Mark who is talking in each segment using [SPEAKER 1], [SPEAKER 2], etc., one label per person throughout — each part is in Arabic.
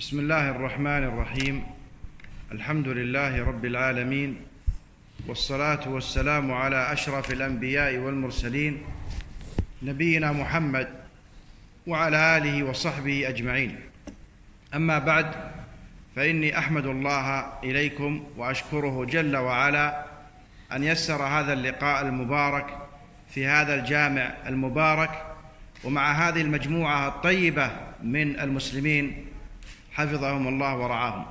[SPEAKER 1] بسم الله الرحمن الرحيم. الحمد لله رب العالمين والصلاة والسلام على أشرف الأنبياء والمرسلين نبينا محمد وعلى آله وصحبه أجمعين. أما بعد فإني أحمد الله إليكم وأشكره جل وعلا أن يسر هذا اللقاء المبارك في هذا الجامع المبارك ومع هذه المجموعة الطيبة من المسلمين hafidhahum Allah wa ra'ahum.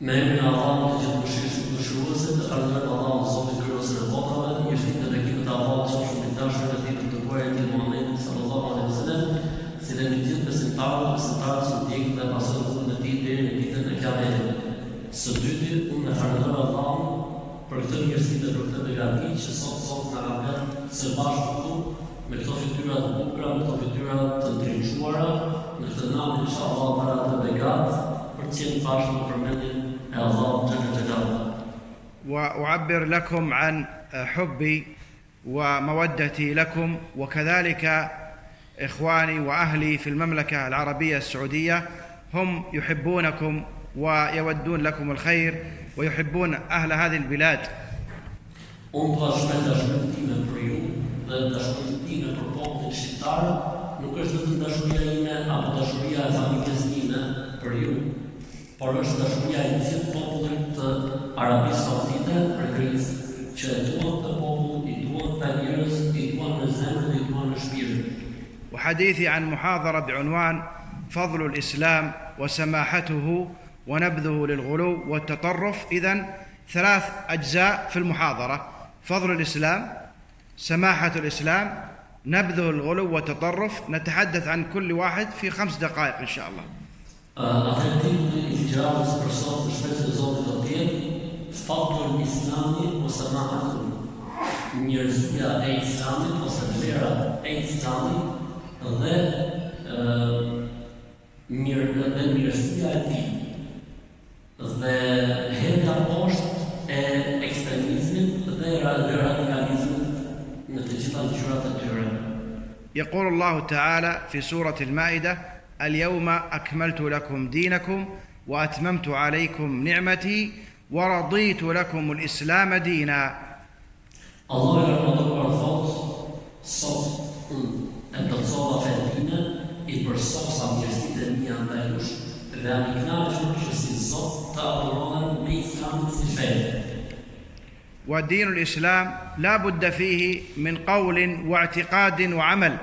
[SPEAKER 2] Me emrin Allahut të gjithë mëshirshëm dëshuesit, ardhmet Allahut Zotit kryeser e botave, njështin dhe ekipet e Allahut që shumë i dashur dhe të dërguarit të Muhamedit sallallahu alaihi wasallam, si dhe me gjithë besimtarët, besimtarët që ndjekin dhe pasojnë rrugën e tij deri në ditën e Kiametit. Së dyti, unë e falenderoj Allahun për këtë mirësi dhe për këtë begati që sot sot na ka së bashku me këto fytyra të bukura, me këto fytyra të ndriçuara, në këtë natë inshallah para të begat për të qenë bashkë në përmendjen e Allahut xhallahu xhallahu.
[SPEAKER 1] واعبر لكم عن حبي ومودتي لكم وكذلك اخواني واهلي في المملكه العربيه السعوديه هم يحبونكم ويودون لكم الخير ويحبون أهل هذه البلاد
[SPEAKER 2] dhe dashurinë time për popullin shqiptar nuk është vetëm dashuria ime apo dashuria e familjes time për ju, por është dashuria e gjithë popullit të Arabisë Saudite për Greqë, që e duan të popull, i duan të njerëz, i duan në zemër, i duan në shpirt.
[SPEAKER 1] وحديثي عن محاضره بعنوان فضل الاسلام وسماحته ونبذه للغلو والتطرف اذا ثلاث اجزاء في المحاضره فضل الاسلام سماحه الاسلام نبذه الغلو والتطرف نتحدث عن كل واحد في خمس دقائق ان شاء الله
[SPEAKER 2] e fatur islami ose mahatu. Njërzia e islamit ose vlera e islamit dhe mirë dhe mirësia e tij. Dhe hedhja poshtë e ekstremizmit dhe ra- radikalizmit në të gjitha ngjyrat e tyre.
[SPEAKER 1] يقول الله تعالى في سورة المائدة اليوم أكملت لكم دينكم وأتممت عليكم نعمتي ورضيت لكم الإسلام دينا.
[SPEAKER 2] الله
[SPEAKER 1] ودين الإسلام لا بد فيه من قول واعتقاد وعمل.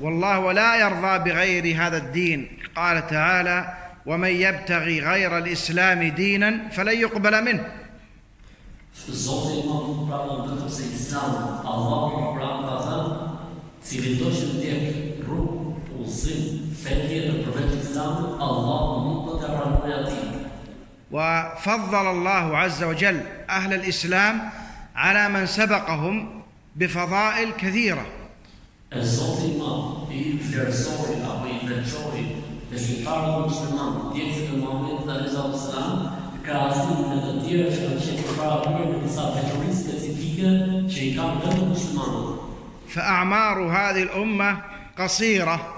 [SPEAKER 1] والله لا يرضى بغير هذا الدين. قال تعالى ومن يبتغي غير الإسلام دينا فلن يقبل منه. وفضل الله عز وجل أهل الإسلام على من سبقهم بفضائل
[SPEAKER 2] كثيرة.
[SPEAKER 1] فأعمار هذه
[SPEAKER 2] الأمة قصيرة.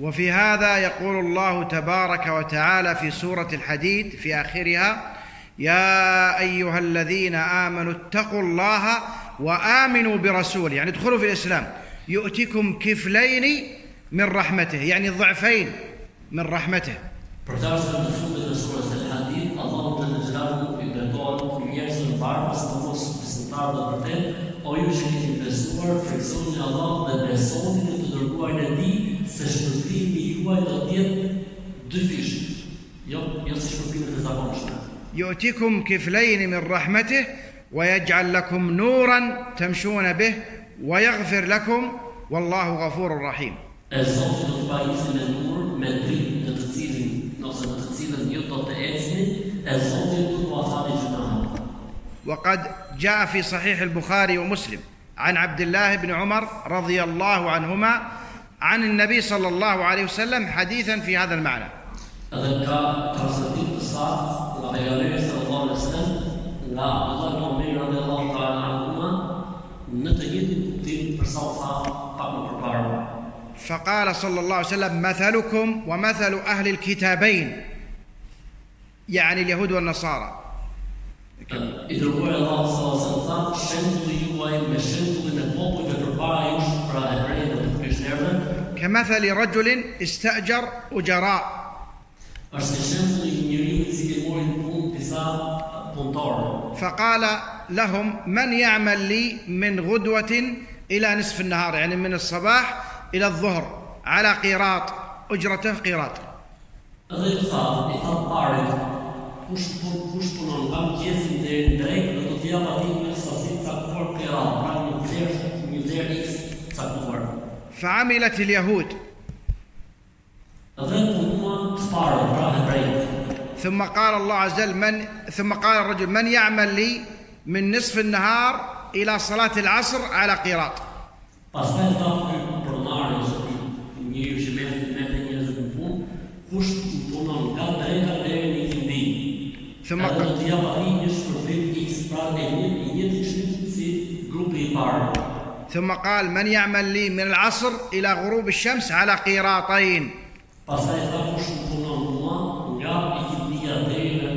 [SPEAKER 1] وفي هذا يقول الله تبارك وتعالى في سورة الحديد في آخرها يا أيها الذين آمنوا اتقوا الله وآمنوا برسوله يعني ادخلوا في الإسلام يؤتكم كفلين من رحمته يعني ضعفين من رحمته.
[SPEAKER 2] Allah
[SPEAKER 1] يؤتكم كفلين من رحمته ويجعل لكم نورا تمشون به ويغفر لكم والله غفور رحيم. وقد جاء في صحيح البخاري ومسلم. عن عبد الله بن عمر رضي الله عنهما عن النبي صلى الله عليه وسلم حديثا في هذا المعنى. فقال صلى الله عليه وسلم مثلكم ومثل أهل الكتابين. يعني اليهود والنصارى.
[SPEAKER 2] إذا
[SPEAKER 1] كمثل رجل استأجر أجراء.
[SPEAKER 2] Është si shembulli i njeriu i cili mori në punë disa punëtorë.
[SPEAKER 1] فقال لهم من يعمل لي من غدوة إلى نصف النهار يعني من الصباح إلى الظهر على قيراط أجرته قيراط. فعملت اليهود. ثم قال الله عز وجل من ثم قال الرجل من يعمل لي من نصف النهار إلى صلاة العصر على قيراط. ثم قال
[SPEAKER 2] të jap atij një shpërblim X, pra e një i njëjtin shpërblim si grupi i parë.
[SPEAKER 1] ثم قال من يعمل لي من العصر إلى غروب الشمس على قيراطين
[SPEAKER 2] Pastaj tha kush më punon mua nga ikindia deri në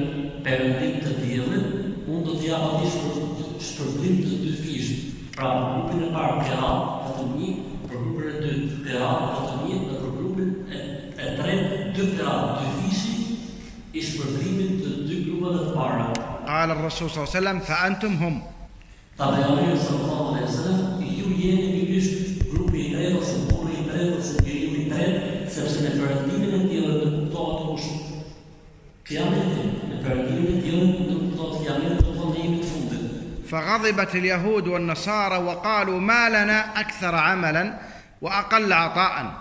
[SPEAKER 2] perëndim të diellit, unë do të jap atij shpër- shpërblim të dy fish. Pra për grupin e parë Kerat, vetëm një, për grupin e dytë Kerat, vetëm një, dhe për grupin e, e tretë dy Kerat, dy fishi i shpërblimit të dy grupeve të para.
[SPEAKER 1] قال الرسول صلى الله عليه وسلم فأنتم هم
[SPEAKER 2] Ta pejgamberi sallallahu alaihi wasallam, ju jeni pikërisht grupi i tretë ose burri i tretë ose njeriu i tretë, sepse në perëndimin e tillë do kuptohet kush Kiameti, në perëndimin e tillë do kuptohet kiameti do jemi të fundit.
[SPEAKER 1] فغضبت اليهود والنصارى وقالوا ما لنا أكثر عملا وأقل عطاء.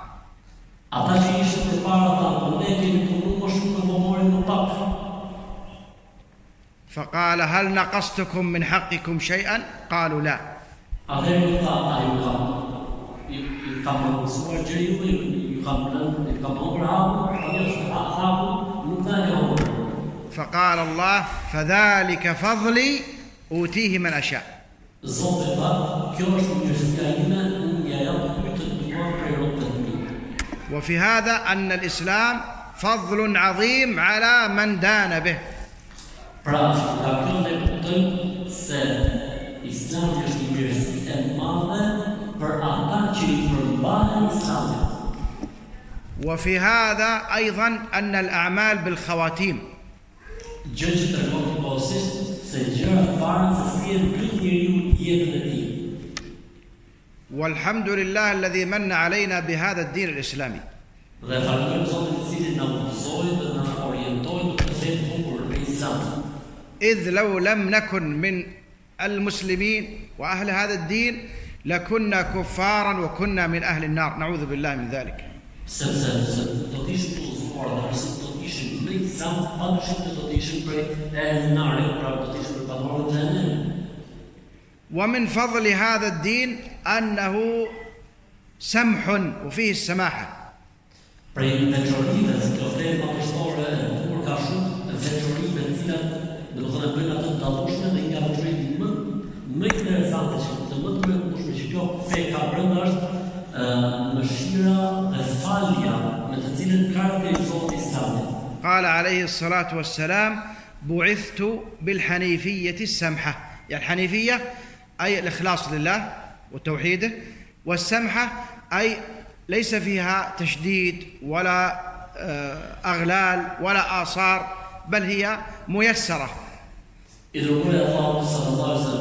[SPEAKER 1] فقال هل نقصتكم من حقكم شيئا قالوا لا فقال الله فذلك فضلي أوتيه من أشاء. وفي هذا أن الإسلام فضل عظيم على من دان به. وفي هذا أيضا أن الأعمال بالخواتيم. والحمد لله الذي من علينا بهذا الدين الإسلامي. إذ لو لم نكن من المسلمين وأهل هذا الدين لكنا كفارا وكنا من أهل النار نعوذ بالله من ذلك
[SPEAKER 2] e e.
[SPEAKER 1] ومن فضل هذا الدين أنه سمح وفيه السماحة
[SPEAKER 2] kjo fe ka brenda është ë mëshira dhe falja me të cilën karakterizohet Islami.
[SPEAKER 1] قال عليه الصلاة والسلام بعثت بالحنيفية السمحة يعني الحنيفية أي الإخلاص لله وتوحيده والسمحة أي ليس فيها تشديد ولا آه، أغلال ولا آثار بل هي ميسرة
[SPEAKER 2] I dërguar e Allahu sallallahu alaihi wasallam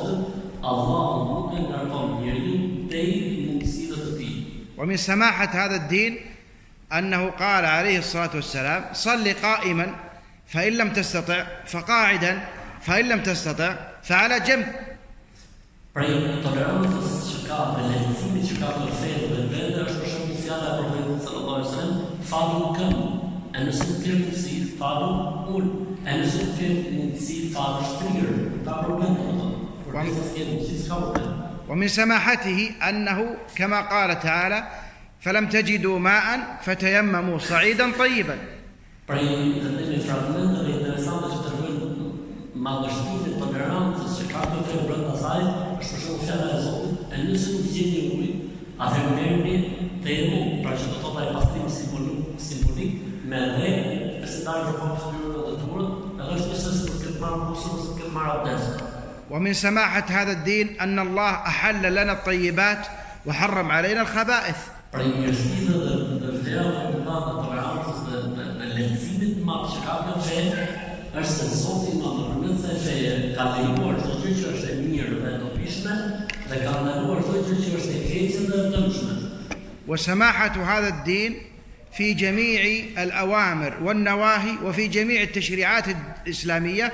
[SPEAKER 1] ومن سماحة هذا الدين أنه قال عليه الصلاة والسلام صل قائما فإن لم تستطع فقاعدا فإن لم تستطع فعلى جنب. ومن سماحته أنه كما قال تعالى فلم تجدوا ماء فتيمموا صعيدا طيبا
[SPEAKER 2] që e që e e atëherë merrni temu, pra që do të thotë ai pastrim simbolik, simbolik me dhe nëse dalë për kopë fytyrën dhe turët, edhe është nëse se të ketë marrë kusë, ose të ketë marrë abdes.
[SPEAKER 1] ومن سماحة هذا الدين أن الله أحل لنا الطيبات وحرم علينا الخبائث. وسماحة هذا الدين في جميع الأوامر والنواهي وفي جميع التشريعات الإسلامية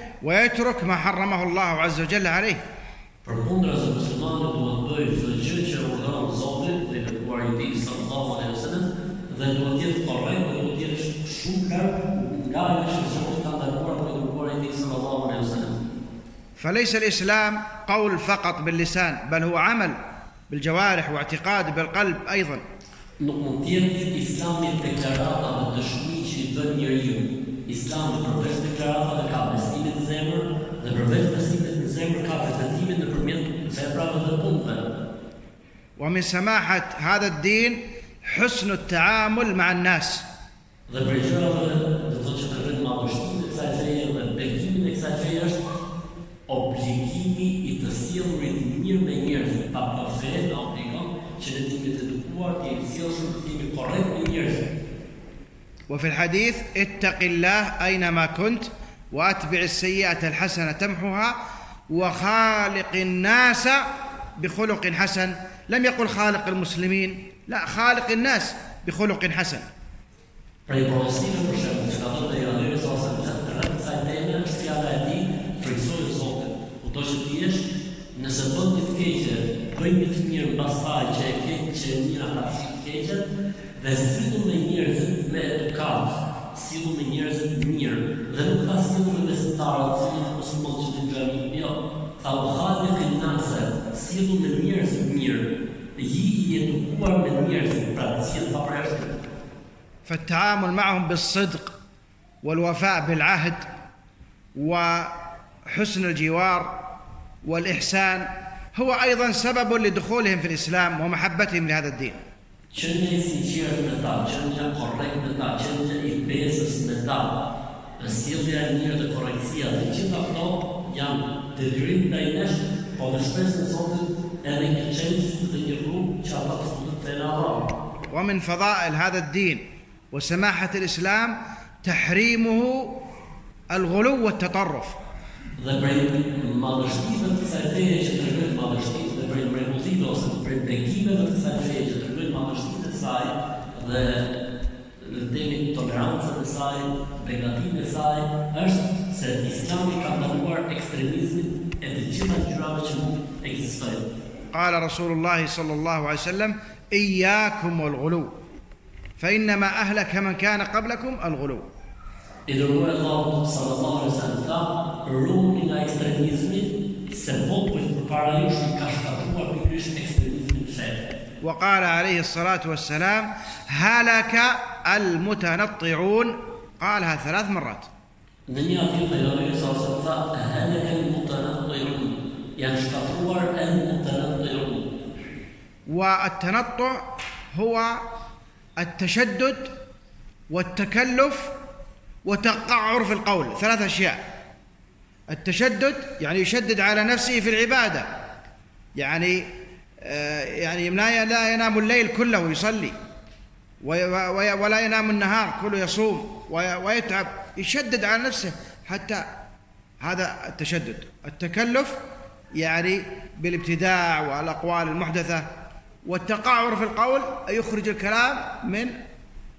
[SPEAKER 1] ويترك ما حرمه الله عز وجل عليه. فليس الإسلام قول فقط باللسان بل هو عمل بالجوارح واعتقاد بالقلب أيضا.
[SPEAKER 2] إسلام
[SPEAKER 1] ومن سماحة هذا الدين حسن التعامل مع الناس وفي الحديث اتق الله أينما كنت وأتبع السيئة الحسنة تمحها وخالق الناس بخلق حسن. لم يقل خالق المسلمين لا خالق الناس بخلق حسن.
[SPEAKER 2] Dhe zinu
[SPEAKER 1] فالتعامل معهم بالصدق والوفاء بالعهد وحسن الجوار والإحسان هو أيضا سبب لدخولهم في الإسلام ومحبتهم لهذا الدين
[SPEAKER 2] që një i sinqert me ta, që një korrekt me ta, që një i besës me ta, sjellja e mirë dhe korrektësia, të gjitha këto janë detyrim ndaj nesh, po në shpresën e Zotit edhe një çelës dhe një rrugë që ata të fundit të në Allah.
[SPEAKER 1] ومن فضائل هذا الدين وسماحة الإسلام تحريمه الغلو والتطرف
[SPEAKER 2] Dhe prej madhështive të kësaj feje që të rrëjnë madhështive dhe prej mrekullive ose prej bekimeve të kësaj feje që rrëjnë madhështive të saj dhe temi tolerancën e saj, begatinë e saj, është se Islami ka ndaluar ekstremizmin e të gjitha ngjyrave që mund ekzistojnë.
[SPEAKER 1] قال رسول الله صلى الله عليه وسلم إياكم والغلو فإنما أهلك من كان قبلكم الغلو
[SPEAKER 2] dërguar e Allahut sallallahu alaihi wasallam tha, ruani nga ekstremizmi, se populli përpara jush i ka shkatruar pikërisht ekstremizmin e fetë.
[SPEAKER 1] وقال عليه الصلاة والسلام هلك المتنطعون. قالها ثلاث مرات.
[SPEAKER 2] atë të jërë sa se tha, halaka al-mutanatti'un. Janë shkatruar al-mutanatti'un.
[SPEAKER 1] والتنطع هو التشدد والتكلف وتقعر في القول. ثلاث أشياء. التشدد يعني يشدد على نفسه في العبادة. يعني يعني لا لا ينام الليل كله وي- ولا ينام النهار كله يصوم وي- ويتعب يشدد على نفسه حتى هذا التشدد التكلف يعني بالابتداع والأقوال المحدثة والتقعر في القول يخرج الكلام من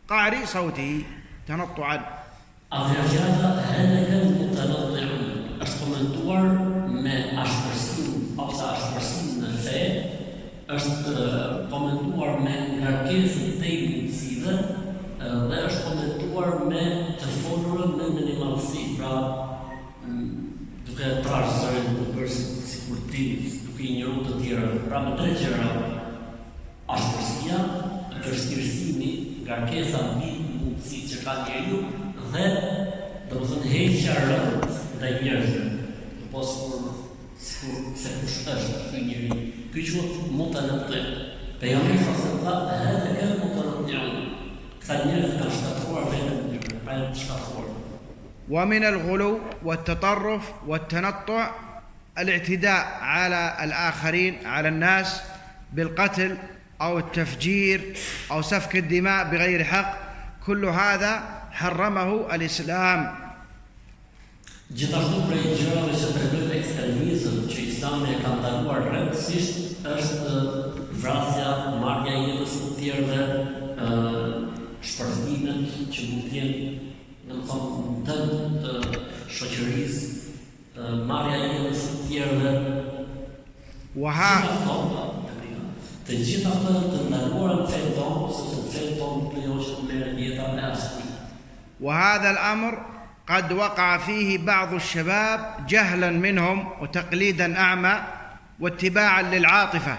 [SPEAKER 1] قعر صوته تنطعا
[SPEAKER 2] al-mutanatti'un. Është komentuar është komentuar me ngarkesë të mundësive dhe është komentuar me të folurën me minimalsi, pra duke trash zërin të bërë si, kur ti, duke i njëru të tjera, pra me tre gjëra, ashpërsia, vështirësimi, ngarkesa mbi mundësi që ka njeriu dhe do të thënë heqja rëndës ndaj njerëzve. Në pos kur sikur se kush është ky njeri. كيشوف متنطع. فيعني خاصك هذا كان متنطع. خلينا نفكر شطور بين شطور
[SPEAKER 1] ومن الغلو والتطرف والتنطع الاعتداء على الآخرين على الناس بالقتل أو التفجير أو سفك الدماء بغير حق. كل هذا حرمه الإسلام.
[SPEAKER 2] Gjithashtu prej gjërave që tregojnë ekstremizëm që Islami e ka ndaluar rrëmësisht është vrasja, marrja e jetës të tjerëve, ë shpërthimet që mund të jenë në thonë të të shoqërisë, marrja e jetës të tjerëve. Wa ha të gjitha të të ndaluara në fenë tonë, sepse të fenë tonë nuk lejohet të merret jeta me asnjë.
[SPEAKER 1] Wa hadha al-amr قد وقع فيه بعض الشباب جهلا منهم وتقليدا أعمى واتباعا للعاطفة.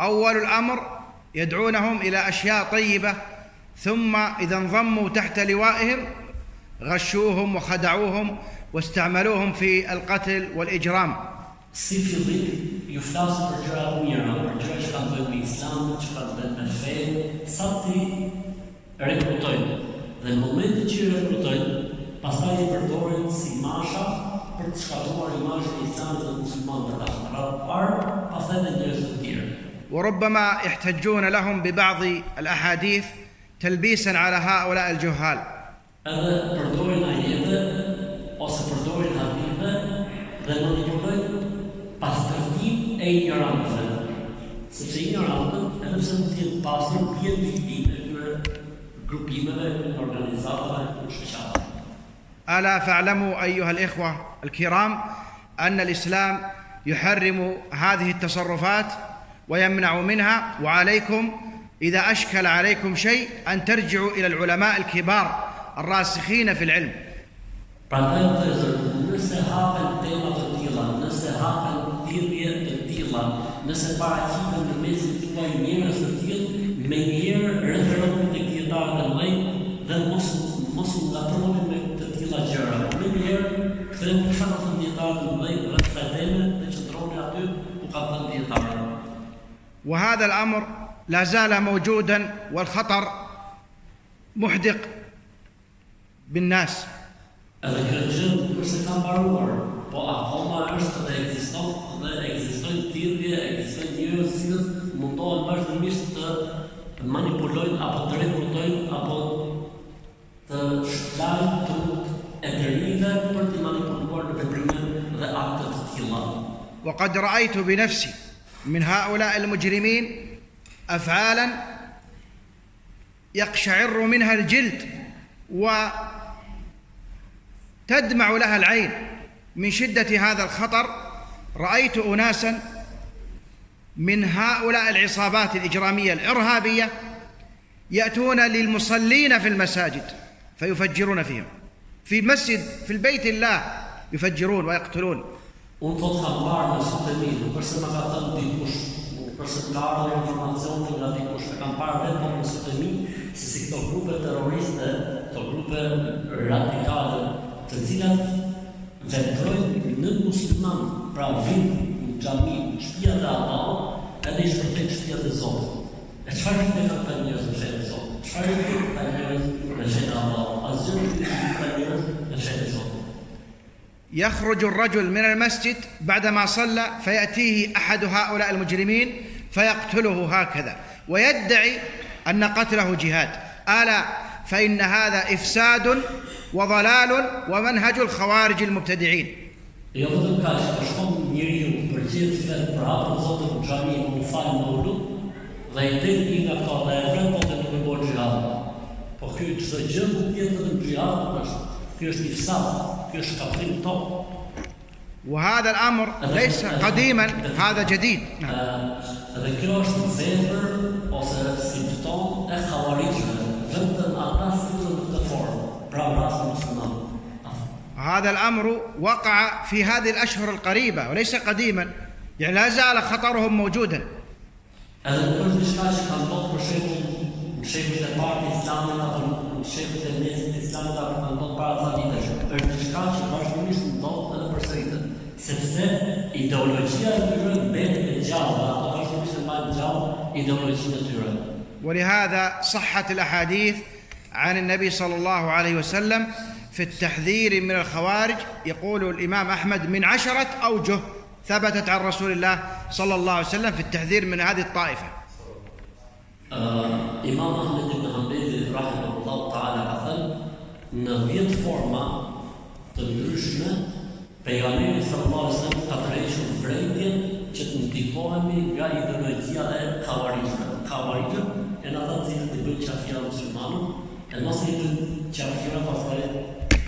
[SPEAKER 1] أول الأمر يدعونهم إلى أشياء طيبة ثم إذا انضموا تحت لوائهم غشوهم وخدعوهم واستعملوهم في القتل والإجرام.
[SPEAKER 2] Dhe në momentin që rekrutojnë pastaj i përdorin si masha për të shkatruar imazhin e islamit dhe muslimanëve të ashtë parë, pastaj dhe njerëz të tjerë.
[SPEAKER 1] وربما يحتجون لهم ببعض الأحاديث تلبيسا على هؤلاء الجهال
[SPEAKER 2] Edhe përdorin ajete ose përdorin hadithe dhe manipulojnë pastërtim e ignorancëve. Sepse ignorancët, edhe pse mund të jenë pasur, bjen viktime e këtyre grupimeve, organizatave, shoqatave.
[SPEAKER 1] ألا فاعلموا أيها الإخوة الكرام أن الإسلام يحرم هذه التصرفات ويمنع منها وعليكم إذا أشكل عليكم شيء أن ترجعوا إلى العلماء الكبار الراسخين في العلم.
[SPEAKER 2] Nëse paraqiten në mesin tuaj njerëz të tillë, me njëherë referohuni tek dietarët e mëdhenj dhe mos mos u ngatroni me të tilla gjëra. Me njëherë kthehuni çfarë ka thënë dietarët e mëdhenj rreth kësaj teme dhe qëndroni aty ku ka thënë dietarët.
[SPEAKER 1] وهذا الامر لا زال موجودا والخطر محدق بالناس
[SPEAKER 2] Edhe kjo gjë nuk është se mbaruar, po akoma është dhe ekziston dhe ekzistojnë thirrje, ekzistojnë njerëz të cilët mundohen vazhdimisht të manipulojnë apo të rekrutojnë apo të
[SPEAKER 1] وقد رأيت بنفسي من هؤلاء المجرمين أفعالا يقشعر منها الجلد وتدمع لها العين. من شدة هذا الخطر رأيت أناسا من هؤلاء العصابات الإجرامية الإرهابية يأتون للمصلين في المساجد فيفجرون فيهم. في مسجد في البيت الله يفجرون ويقتلون.
[SPEAKER 2] Unë thot kam parë në sot e mi, nuk më ka thënë dikush, nuk është se të ardhur informacion të nga dikush, e kam parë vetë në sot e mi, se si këto grupe terroriste, këto grupe radikale, të cilat vendrojnë në musliman, pra vinë në gjami, në shpia dhe Allah, edhe i shpërtejnë shpia dhe Zotë. E qëfar këtë e ka të njërës në shenë Zotë? Qëfar këtë e ka të njërës në shenë Allah? Asgjën të njërës në shenë Zotë.
[SPEAKER 1] يخرج الرجل من المسجد بعدما صلى فيأتيه أحد هؤلاء المجرمين فيقتله هكذا. ويدعي أن قتله جهاد. ألا فإن هذا إفساد وضلال ومنهج الخوارج المبتدعين. وهذا الأمر ليس قديما هذا جديد. نعم. هذا الأمر وقع في هذه الأشهر القريبة وليس قديما. يعني لا زال خطرهم موجودا.
[SPEAKER 2] الشيخ الإسلامي
[SPEAKER 1] ولهذا صحت الأحاديث عن النبي صلى الله عليه وسلم في التحذير من الخوارج يقول الإمام أحمد من عشرة أوجه ثبتت عن رسول الله صلى الله عليه وسلم في التحذير من هذه
[SPEAKER 2] الطائفة. إمام أحمد بن حنبل رحمه الله تعالى قال ان 10 فورما ndryshme pejgamberi sallallahu alaihi wasallam ka tërhequr vërejtjen që të ndikohemi nga ideologjia e kawarijve. Kawarijve janë ata të cilët i bëjnë qafira muslimanët, e mos i bëjnë qafira pastaj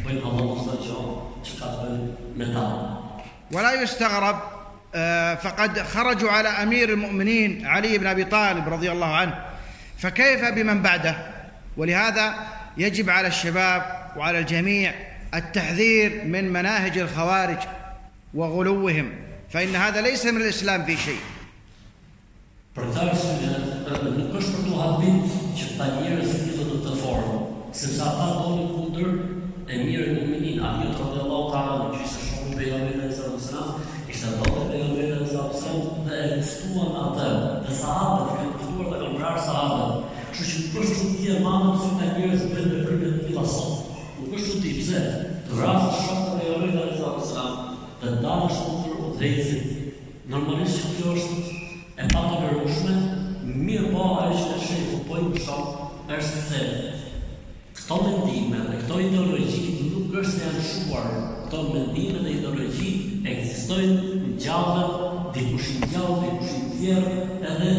[SPEAKER 2] bëjnë Allahu çdo gjë që ka të bëjë me ta.
[SPEAKER 1] ولا يستغرب آه، فقد خرجوا على امير المؤمنين علي بن ابي طالب رضي الله عنه فكيف بمن بعده ولهذا يجب على الشباب وعلى الجميع التحذير من مناهج الخوارج وغلوهم فان هذا ليس من الاسلام في شيء
[SPEAKER 2] Për nuk është për të habit që ta njerëz fillojnë në të formë, sepse ata dolin kundër e mirë në minin, Ali radhiyallahu ta'ala që ishte shoku i pejgamberit sallallahu alaihi wasallam, ishte dhotë pejgamberit sallallahu alaihi wasallam dhe e luftuan atë, dhe sahabët kanë luftuar dhe kanë vrarë sahabët. Kështu që nuk është çudi e madhe se ta njerëz bëjnë veprime të tilla sot. Nuk është çudi pse të vrasë shoku i pejgamberit sallallahu alaihi wasallam, të dalësh kundër udhëhecit. Normalisht që kjo është e pa të lërushme, mirë po ajo që të shehu po i mëshon është se këto mendime dhe këto ideologji nuk është se janë shuar, këto mendime dhe ideologji ekzistojnë në gjallë, dikush i gjallë, dikush i tjerë, edhe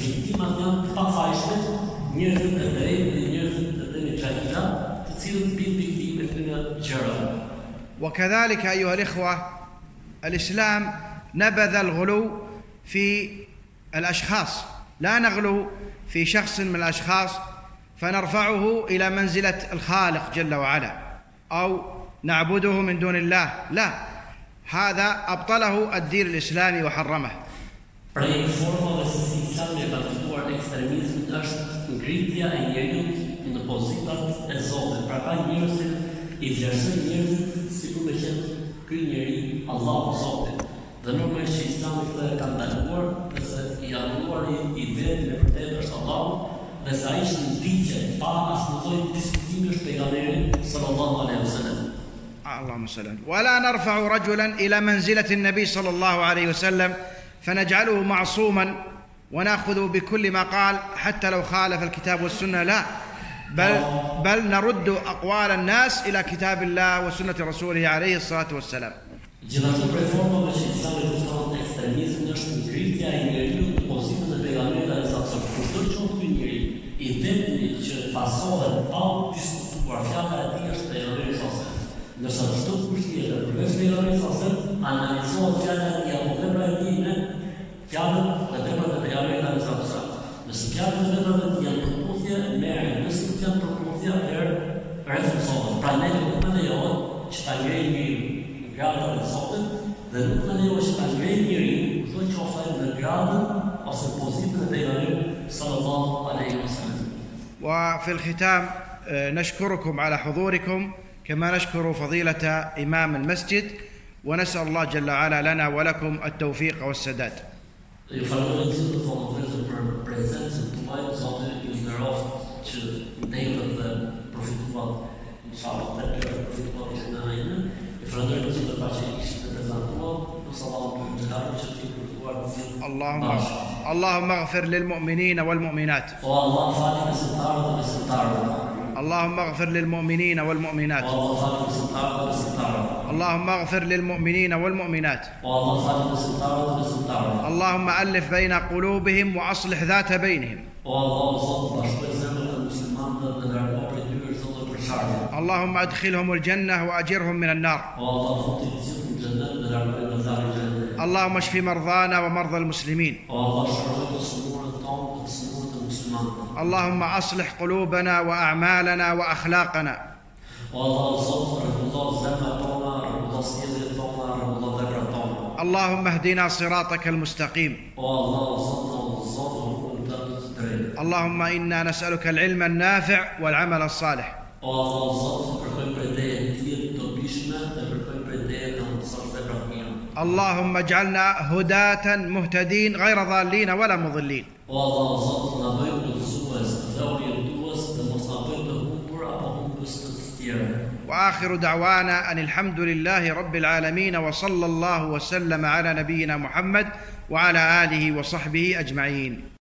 [SPEAKER 2] viktimat janë të pafajshme, njerëzit e drejtë dhe njerëzit e dhe një qajta, të cilët bin
[SPEAKER 1] وكذلك أيها الإخوة الإسلام نبذ الغلو في الأشخاص. لا نغلو في شخص من الأشخاص فنرفعه إلى منزلة الخالق جل وعلا. أو نعبده من دون الله. لا هذا أبطله الدين الإسلامي وحرمه.
[SPEAKER 2] Prej formave se si islami e ka fituar ekstremizmin është ngritja e njeriut në pozitat e Zotit. Pra ka njerëzit i vlerësojnë njerëzit si kur me qenë ky njeri Allahu Zotit. Dhe normalisht që islami këtë e ka ndaluar dhe se i adhuruari i vetë në vërtetë është Allahu dhe se ai është në digje pa asnjë lloj diskutimi është pejgamberi sallallahu alaihi wasallam.
[SPEAKER 1] اللهم صل ولا نرفع رجلا إلى منزله النبي صلى الله عليه وسلم فنجعله معصوما وناخذ بكل ما قال حتى لو خالف الكتاب والسنة لا بل بل نرد أقوال الناس إلى كتاب الله وسنة رسوله عليه الصلاة والسلام.
[SPEAKER 2] Gjithashtu prej formave që Islami kufton ekstremizmin është ngritja e njeriu në pozitën e pejgamberit dhe sa të kushton që ky njeri i vetmi që pasohet pa diskutuar fjala e tij është pejgamberi sa Ndërsa çdo kush tjetër përveç pejgamberit sa analizohet fjala e tij apo vepra e tij me fjalën dhe veprat e pejgamberit sa sa. Nëse fjalët dhe veprat e tij janë përputhje, merren, nëse nuk janë përputhje, atëherë refuzohet. Pra ne nuk më lejohet që ta ngrejë njeriu gradën e Zotit dhe nuk në lejo që ta ngrejë njëri, do që ofaj në gradën ose pozitën e pejgamberit sallallahu alaihi wasallam.
[SPEAKER 1] وفي الختام آه، نشكركم على حضوركم كما نشكر فضيله امام المسجد ونسال الله جل وعلا لنا ولكم التوفيق والسداد.
[SPEAKER 2] Ju falenderoj gjithë të thonë vëllezër për prezencën tuaj, Zoti ju nderoft që ndejët dhe përfituat inshallah të tjerë përfituat që na ajnë. Ju falenderoj gjithë të paqë që ishte prezantuar, ju sallallahu alaihi wa sallam që ti përfituar të gjithë.
[SPEAKER 1] اللهم. اللهم اغفر للمؤمنين والمؤمنات. اللهم اغفر للمؤمنين والمؤمنات. اللهم اغفر للمؤمنين والمؤمنات. اللهم ألف بين قلوبهم وأصلح ذات بينهم. اللهم ادخلهم الجنة وأجرهم من النار. اللهم اشف مرضانا ومرضى المسلمين. اللهم اصلح قلوبنا
[SPEAKER 2] وأعمالنا وأخلاقنا.
[SPEAKER 1] اللهم اهدنا صراطك المستقيم. اللهم إنا نسألك العلم النافع والعمل الصالح. اللهم اجعلنا هداة مهتدين غير ضالين ولا مضلين. وآخر دعوانا أن الحمد لله رب العالمين وصلى الله وسلم على نبينا محمد وعلى آله وصحبه أجمعين